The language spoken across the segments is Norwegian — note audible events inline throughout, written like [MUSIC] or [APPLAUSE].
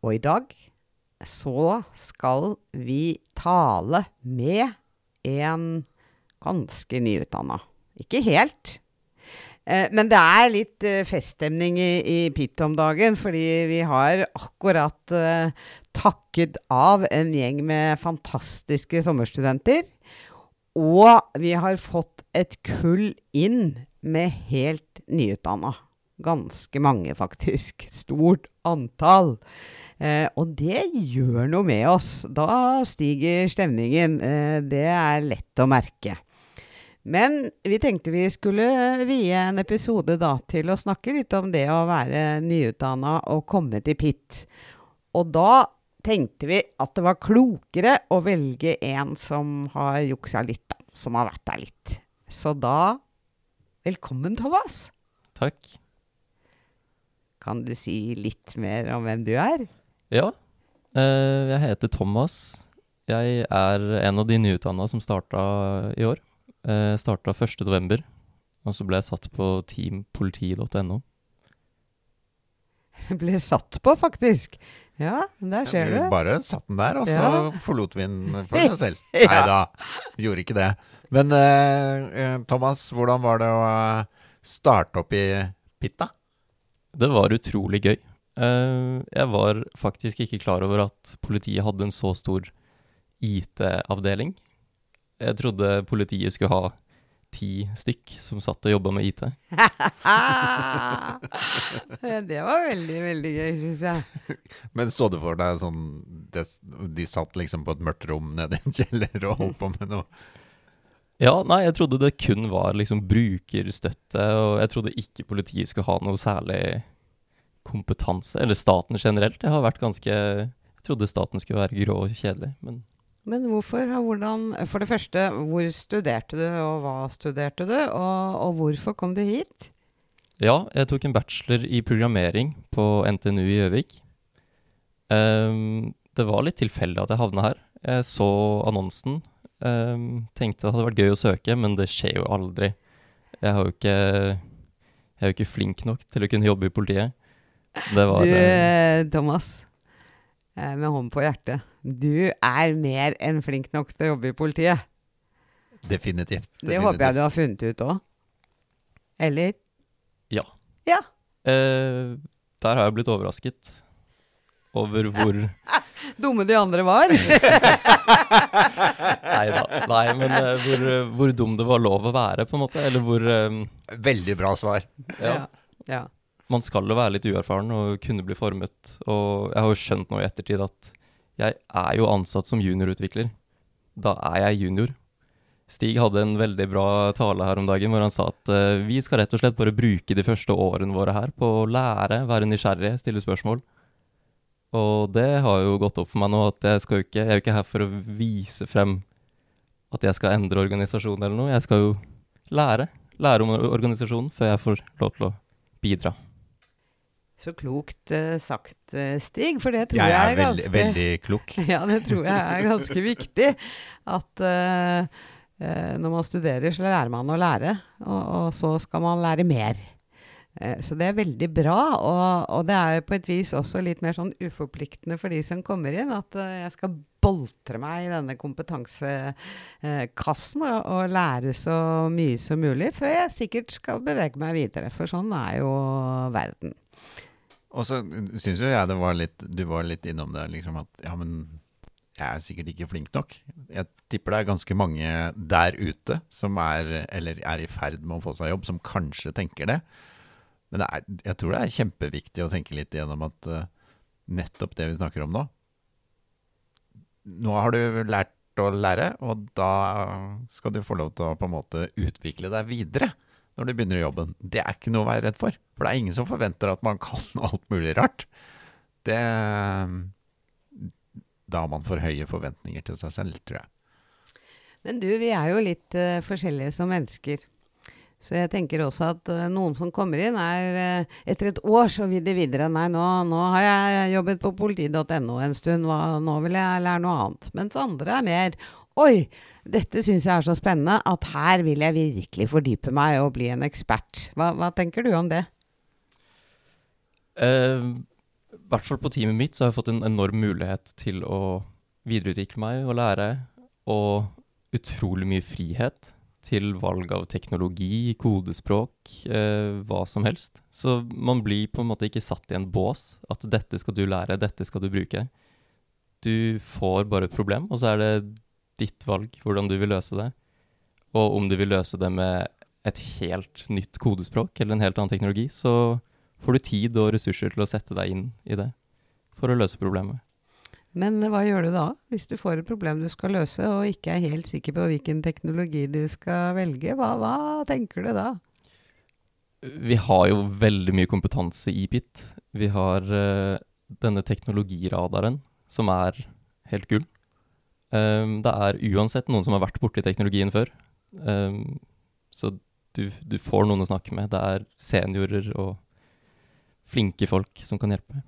Og i dag så skal vi tale med en ganske nyutdanna. Ikke helt. Eh, men det er litt eh, feststemning i, i PIT om dagen, fordi vi har akkurat uh, takket av en gjeng med fantastiske sommerstudenter. Og vi har fått et kull inn med helt nyutdanna. Ganske mange, faktisk. Stort antall. Eh, og det gjør noe med oss. Da stiger stemningen. Eh, det er lett å merke. Men vi tenkte vi skulle vie en episode da til å snakke litt om det å være nyutdanna og komme til PIT. Og da tenkte vi at det var klokere å velge en som har juksa litt, da. Som har vært der litt. Så da Velkommen, Thomas. Takk. Kan du si litt mer om hvem du er? Ja. Eh, jeg heter Thomas. Jeg er en av de nyutdanna som starta i år. Eh, starta 1.11., og så ble jeg satt på teampoliti.no. [LAUGHS] Ble satt på, faktisk. Ja, der ser ja, du. bare satt den der, og så Ja. forlot vi den for seg selv. [LAUGHS] Ja. Nei da, gjorde ikke det. Men eh, eh, Thomas, hvordan var det å eh, starte opp i Pitta? Det var utrolig gøy. Eh, jeg var faktisk ikke klar over at politiet hadde en så stor IT-avdeling. Jeg trodde politiet skulle ha ti stykk som satt og jobba med IT. [LAUGHS] det var veldig, veldig gøy, syns jeg. [LAUGHS] Men så du for deg sånn De satt liksom på et mørkt rom nede i en kjeller og holdt på med noe Ja, nei, jeg trodde det kun var liksom brukerstøtte, og jeg trodde ikke politiet skulle ha noe særlig kompetanse, eller staten generelt. Jeg har vært ganske Jeg trodde staten skulle være grå og kjedelig, men Men hvorfor? og Hvordan, for det første, hvor studerte du, og hva studerte du? Og, og hvorfor kom du hit? Ja, jeg tok en bachelor i programmering på NTNU i Gjøvik. Um, det var litt tilfeldig at jeg havna her. Jeg så annonsen. Ehm, tenkte det hadde vært gøy å søke, men det skjer jo aldri. Jeg har jo ikke Jeg er jo ikke flink nok til å kunne jobbe i politiet. Det var Du, eh, Thomas, eh, med hånden på hjertet. Du er mer enn flink nok til å jobbe i politiet. Definitivt. Det håper jeg du har funnet ut òg. Eller? Ja. Ja. Eh, der har jeg blitt overrasket over hvor [LAUGHS] Dumme de andre var. [LAUGHS] Nei da. Nei, men uh, hvor, hvor dum det var lov å være, på en måte. Eller hvor eh, Veldig bra svar. Ja. ja. Man skal jo være litt uerfaren og kunne bli formet. Og jeg har jo skjønt nå i ettertid at jeg er jo ansatt som juniorutvikler. Da er jeg junior. Stig hadde en veldig bra tale her om dagen hvor han sa at uh, vi skal rett og slett bare bruke de første årene våre her på å lære, være nysgjerrig, stille spørsmål. Og det har jo gått opp for meg nå at jeg skal jo ikke, jeg er jo ikke her for å vise frem at jeg skal endre organisasjonen eller noe. Jeg skal jo lære. Lære om organisasjonen før jeg får lov til å bidra. Så klokt uh, sagt, eh, Stig. For det tror Jeg jeg, er er veldig, ganske veldig klok. [LAUGHS] Ja, det tror jeg er ganske viktig. At uh, eh, når man studerer, så lærer man å lære. Og, og så skal man lære mer. Eh, så det er veldig bra. Og, og det er jo på et vis også litt mer sånn uforpliktende for de som kommer inn. At eh, jeg skal boltre meg i denne kompetansekassen og, og lære så mye som mulig. Før jeg sikkert skal bevege meg videre. For sånn er jo verden. Og så syns jo jeg det var litt Du var litt innom det, liksom at ja, men jeg er sikkert ikke flink nok. Jeg tipper det er ganske mange der ute som er, eller er i ferd med å få seg jobb, som kanskje tenker det. Men er, jeg tror det er kjempeviktig å tenke litt gjennom at uh, nettopp det vi snakker om nå Nå har du lært å lære, og da skal du få lov til å på en måte utvikle deg videre når du begynner i jobben. Det er ikke noe å være redd for. For det er ingen som forventer at man [LAUGHS] kan alt mulig rart. Det, da har man for høye forventninger til seg selv, tror jeg. Men du, vi er jo litt uh, forskjellige som mennesker. Så jeg tenker også at uh, noen som kommer inn, er uh, etter et år så vil de videre. Nei, nå, nå har jeg jobbet på politi.no en stund, hva, nå vil jeg lære noe annet. Mens andre er mer Oi, dette syns jeg er så spennende at her vil jeg virkelig fordype meg og bli en ekspert. Hva, hva tenker du om det? I hvert fall på teamet mitt så har jeg fått en enorm mulighet til å videreutvikle meg og lære. Og utrolig mye frihet til valg av teknologi, kodespråk, eh, hva som helst. Så man blir på en måte ikke satt i en bås. At dette skal du lære, dette skal du bruke. Du får bare et problem, og så er det ditt valg hvordan du vil løse det. Og om du vil løse det med et helt nytt kodespråk eller en helt annen teknologi, så får du tid og ressurser til å sette deg inn i det for å løse problemet. Men hva gjør du da, hvis du får et problem du skal løse, og ikke er helt sikker på hvilken teknologi du skal velge? Hva, hva tenker du da? Vi har jo veldig mye kompetanse i PIT. Vi har uh, denne teknologiradaren, som er helt gull. Um, det er uansett noen som har vært borti teknologien før. Um, så du, du, får noen å snakke med. Det er seniorer og flinke folk som kan hjelpe.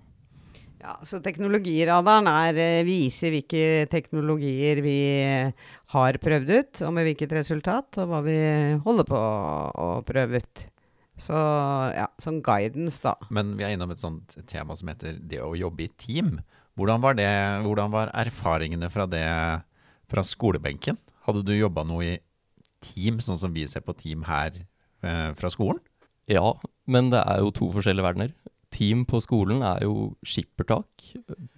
Ja, Så teknologiradaren er, eh, viser hvilke teknologier vi har prøvd ut, og med hvilket resultat, og hva vi holder på å prøve ut. Så ja, sånn guidance, da. Men vi er innom et sånt tema som heter det å jobbe i team. Hvordan var, det, hvordan var erfaringene fra det fra skolebenken? Hadde du jobba noe i team, sånn som vi ser på team her eh, fra skolen? Ja, men det er jo to forskjellige verdener team på skolen er jo skippertak,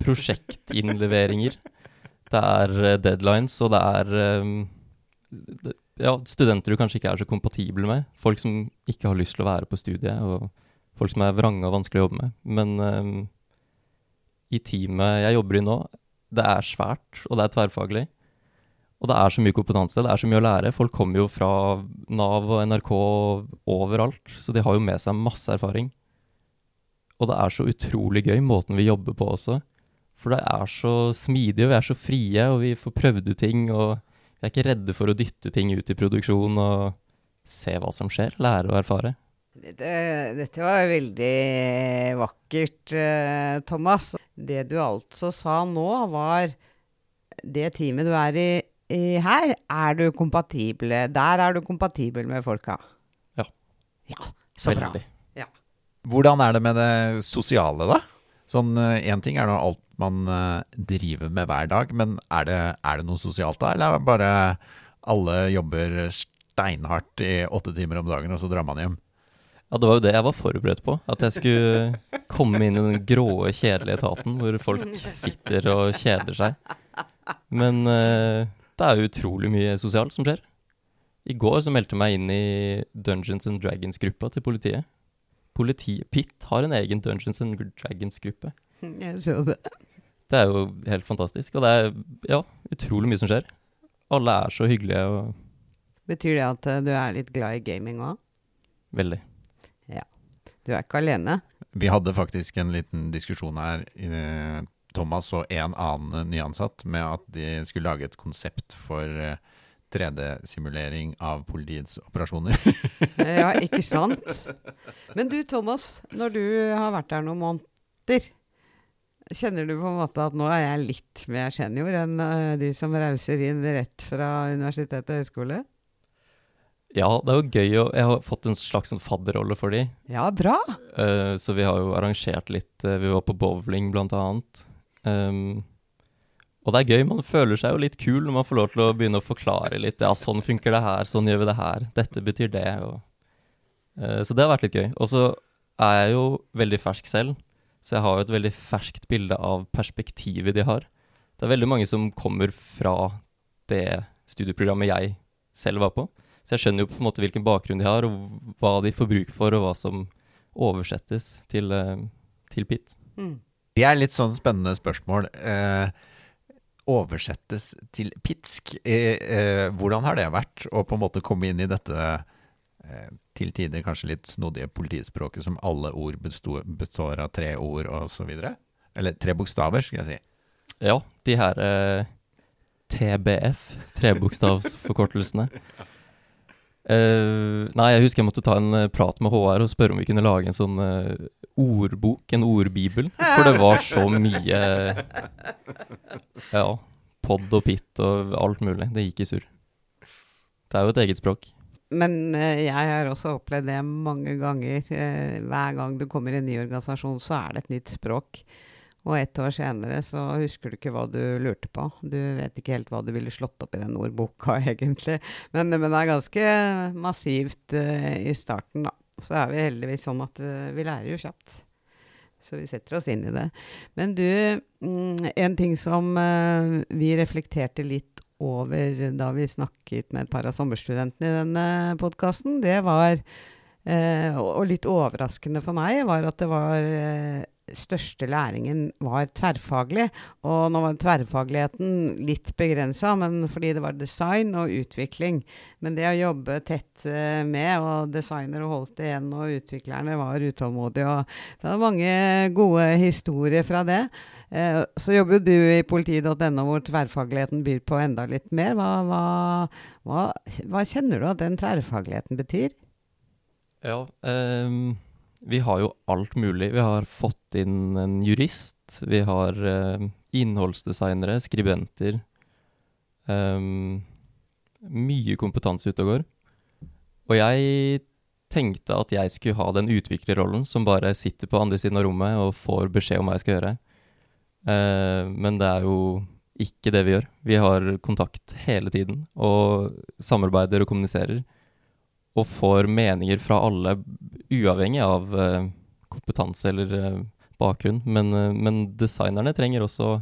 prosjektinnleveringer. Det er eh, deadlines, og det er um, ja, studenter du kanskje ikke er så kompatible med. Folk som ikke har lyst til å være på studiet, og folk som er vrange og vanskelig å jobbe med. Men um, i teamet jeg jobber i nå, det er svært, og det er tverrfaglig. Og det er så mye kompetanse, det er så mye å lære. Folk kommer jo fra Nav og NRK overalt, så de har jo med seg masse erfaring. Og det er så utrolig gøy, måten vi jobber på også. For det er så smidig, og vi er så frie, og vi får prøvd ut ting. Og vi er ikke redde for å dytte ting ut i produksjon og se hva som skjer. Lære og erfare. Dette, dette var veldig vakkert, eh, Thomas. Det du altså sa nå, var det teamet du er i, i her, er du kompatible Der er du kompatibel med folka? Ja. Ja, så veldig. bra. Hvordan er det med det sosiale, da? Sånn Én ting er nå alt man uh, driver med hver dag, men er det, er det, noe sosialt da? Eller er det bare alle jobber steinhardt i åtte timer om dagen, og så drar man hjem? Ja, det var jo det jeg var forberedt på. At jeg skulle komme inn i den grå, kjedelige etaten hvor folk sitter og kjeder seg. Men uh, det er jo utrolig mye sosialt som skjer. I går så meldte jeg meg inn i Dungeons and Dragons-gruppa til politiet. Politiet Pitt har en egen Dungeons and Dragons-gruppe. Jeg så det. Det er jo helt fantastisk. Og det er ja, utrolig mye som skjer. Alle er så hyggelige og Betyr det at uh, du er litt glad i gaming òg? Veldig. Ja. Du er ikke alene? Vi hadde faktisk en liten diskusjon her, Thomas og en annen nyansatt, med at de skulle lage et konsept for uh, 3D-simulering av politiets operasjoner. [LAUGHS] ja, ikke [LAUGHS] sant? Men du Thomas, når du har vært der noen måneder, kjenner du på en måte at nå er jeg litt mer senior enn uh, de som rauser inn rett fra universitet og høyskole? Ja, det er jo gøy. å Jeg har fått en slags sånn fadderrolle for de. Ja, bra. Uh, så vi har jo arrangert litt uh, Vi var på bowling, blant annet. Um, og det er gøy, man føler seg jo litt kul når man får lov til å begynne å forklare litt. Ja, sånn funker det her, sånn gjør vi det her, dette betyr det. Og, uh, så det har vært litt gøy. Og så er jeg jo veldig fersk selv, så jeg har jo et veldig ferskt bilde av perspektivet de har. Det er veldig mange som kommer fra det studieprogrammet jeg selv var på. Så jeg skjønner jo på en måte hvilken bakgrunn de har, og hva de får bruk for, og hva som oversettes til, uh, til PIT. Mm. Det er litt sånn spennende spørsmål. Uh, oversettes til pitsk. Eh, eh, hvordan har det vært å på en måte komme inn i dette eh, til tider kanskje litt snodige politispråket som alle ord består, av tre ord osv.? Eller tre bokstaver, skal jeg si. Ja, de her eh, TBF, trebokstavsforkortelsene. uh, nei, jeg husker jeg måtte ta en prat med HR og spørre om vi kunne lage en sånn eh, ordbok, en ordbibel. For det var så mye Ja, pod og pit og alt mulig. Det gikk i surr. Det er jo et eget språk. Men eh, jeg har også opplevd det mange ganger. Eh, hver gang du kommer i en ny organisasjon, så er det et nytt språk. Og ett år senere så husker du ikke hva du lurte på. Du vet ikke helt hva du ville slått opp i den ordboka, [LAUGHS] egentlig. Men, men det er ganske massivt uh, i starten, da. Så er vi heldigvis sånn at uh, vi lærer jo kjapt. Så vi setter oss inn i det. Men du, mm, en ting som uh, vi reflekterte litt over da vi snakket med et par av sommerstudentene i denne podkasten, det var og litt overraskende for meg, var at det var største læringen var tverrfaglig. Og nå var tverrfagligheten litt begrensa, men fordi det var design og utvikling. Men det å jobbe tett uh, med, og designere holdt det igjen, og utviklerne var utålmodige. Og det var mange gode historier fra det. Uh, så jobber du i politi.no, hvor tverrfagligheten byr på enda litt mer. Hva, hva, hva, hva kjenner du at den tverrfagligheten betyr? Ja, um vi har jo alt mulig. Vi har fått inn en jurist, vi har uh, innholdsdesignere, skribenter. Um, mye kompetanse ute og går. Og jeg tenkte at jeg skulle ha den utviklerrollen som bare sitter på andre siden av rommet og får beskjed om hva jeg skal gjøre. Uh, men det er jo ikke det vi gjør. Vi har kontakt hele tiden og samarbeider og kommuniserer og får meninger fra alle, uavhengig av uh, kompetanse eller uh, bakgrunn. Men, uh, men, designerne trenger også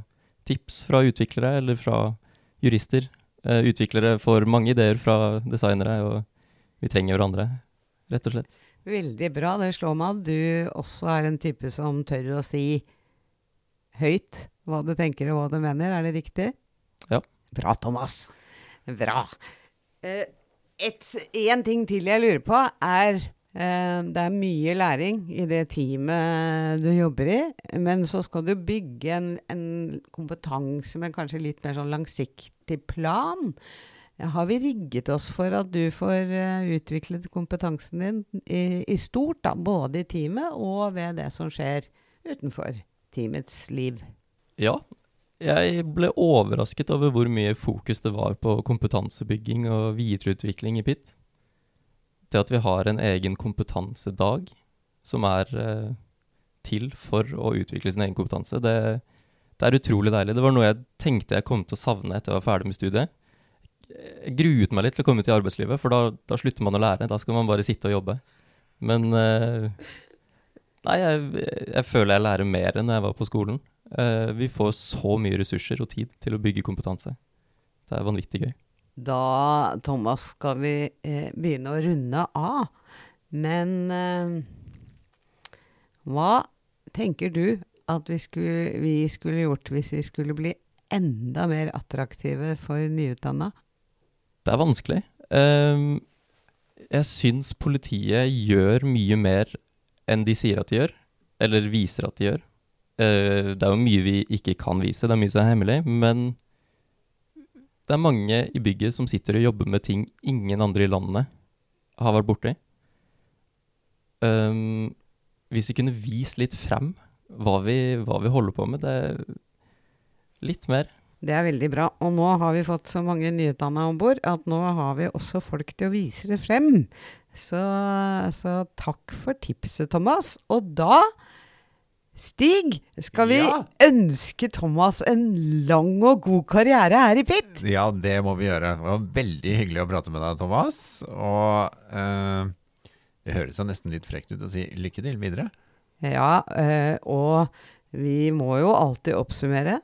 tips fra utviklere eller fra jurister. utviklere får mange ideer fra designere, og vi trenger hverandre, rett og slett. Veldig bra. Det slår meg at du også er en type som tør å si høyt hva du tenker og hva du mener. Er det riktig? Ja. Bra, Thomas. Bra. Eh, en ting til jeg lurer på, er eh, Det er mye læring i det teamet du jobber i, men så skal du bygge en, en kompetanse med kanskje litt mer sånn langsiktig plan. Har vi rigget oss for at du får uh, utviklet kompetansen din i, i, stort, da, både i teamet og ved det som skjer utenfor teamets liv? Ja, jeg ble overrasket over hvor mye fokus det var på kompetansebygging og videreutvikling i PIT. Det at vi har en egen kompetansedag som er eh, til for å utvikle sin egen kompetanse, det, det, er utrolig deilig. Det var noe jeg tenkte jeg kom til å savne etter jeg var ferdig med studiet. Jeg gruet meg litt til å komme ut i arbeidslivet, for da, da slutter man å lære. Da skal man bare sitte og jobbe. Men eh, Nei, jeg, jeg føler jeg lærer mer enn jeg var på skolen. Uh, vi får så mye ressurser og tid til å bygge kompetanse. Det er vanvittig gøy. Da, Thomas, skal vi eh, begynne å runde av. Men eh, hva tenker du at vi skulle, vi skulle, gjort hvis vi skulle bli enda mer attraktive for nyutdanna? Det er vanskelig. Um, jeg syns politiet gjør mye mer enn de sier at de gjør, eller viser at de gjør. Uh, det er jo mye vi ikke kan vise, det er mye som er hemmelig, men det er mange i bygget som sitter og jobber med ting ingen andre i landet har vært borti. Um, hvis vi kunne vist litt frem hva vi, hva vi holder på med, det er litt mer. Det er veldig bra. Og nå har vi fått så mange nyutdanna om bord at nå har vi også folk til å vise det frem. Så, så takk for tipset, Thomas. Og da Stig, skal vi ja. ønske Thomas en lang og god karriere her i PIT? Ja, det må vi gjøre. Det var veldig hyggelig å prate med deg, Thomas. Og eh, det høres jo nesten litt frekt ut å si lykke til videre. Ja, eh, og vi må jo alltid oppsummere.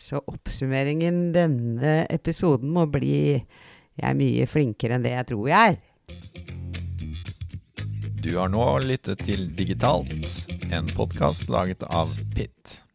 Så oppsummeringen denne episoden må bli Jeg er mye flinkere enn det jeg tror jeg er. Du har nå lyttet til Digitalt, en podkast laget av Pitt.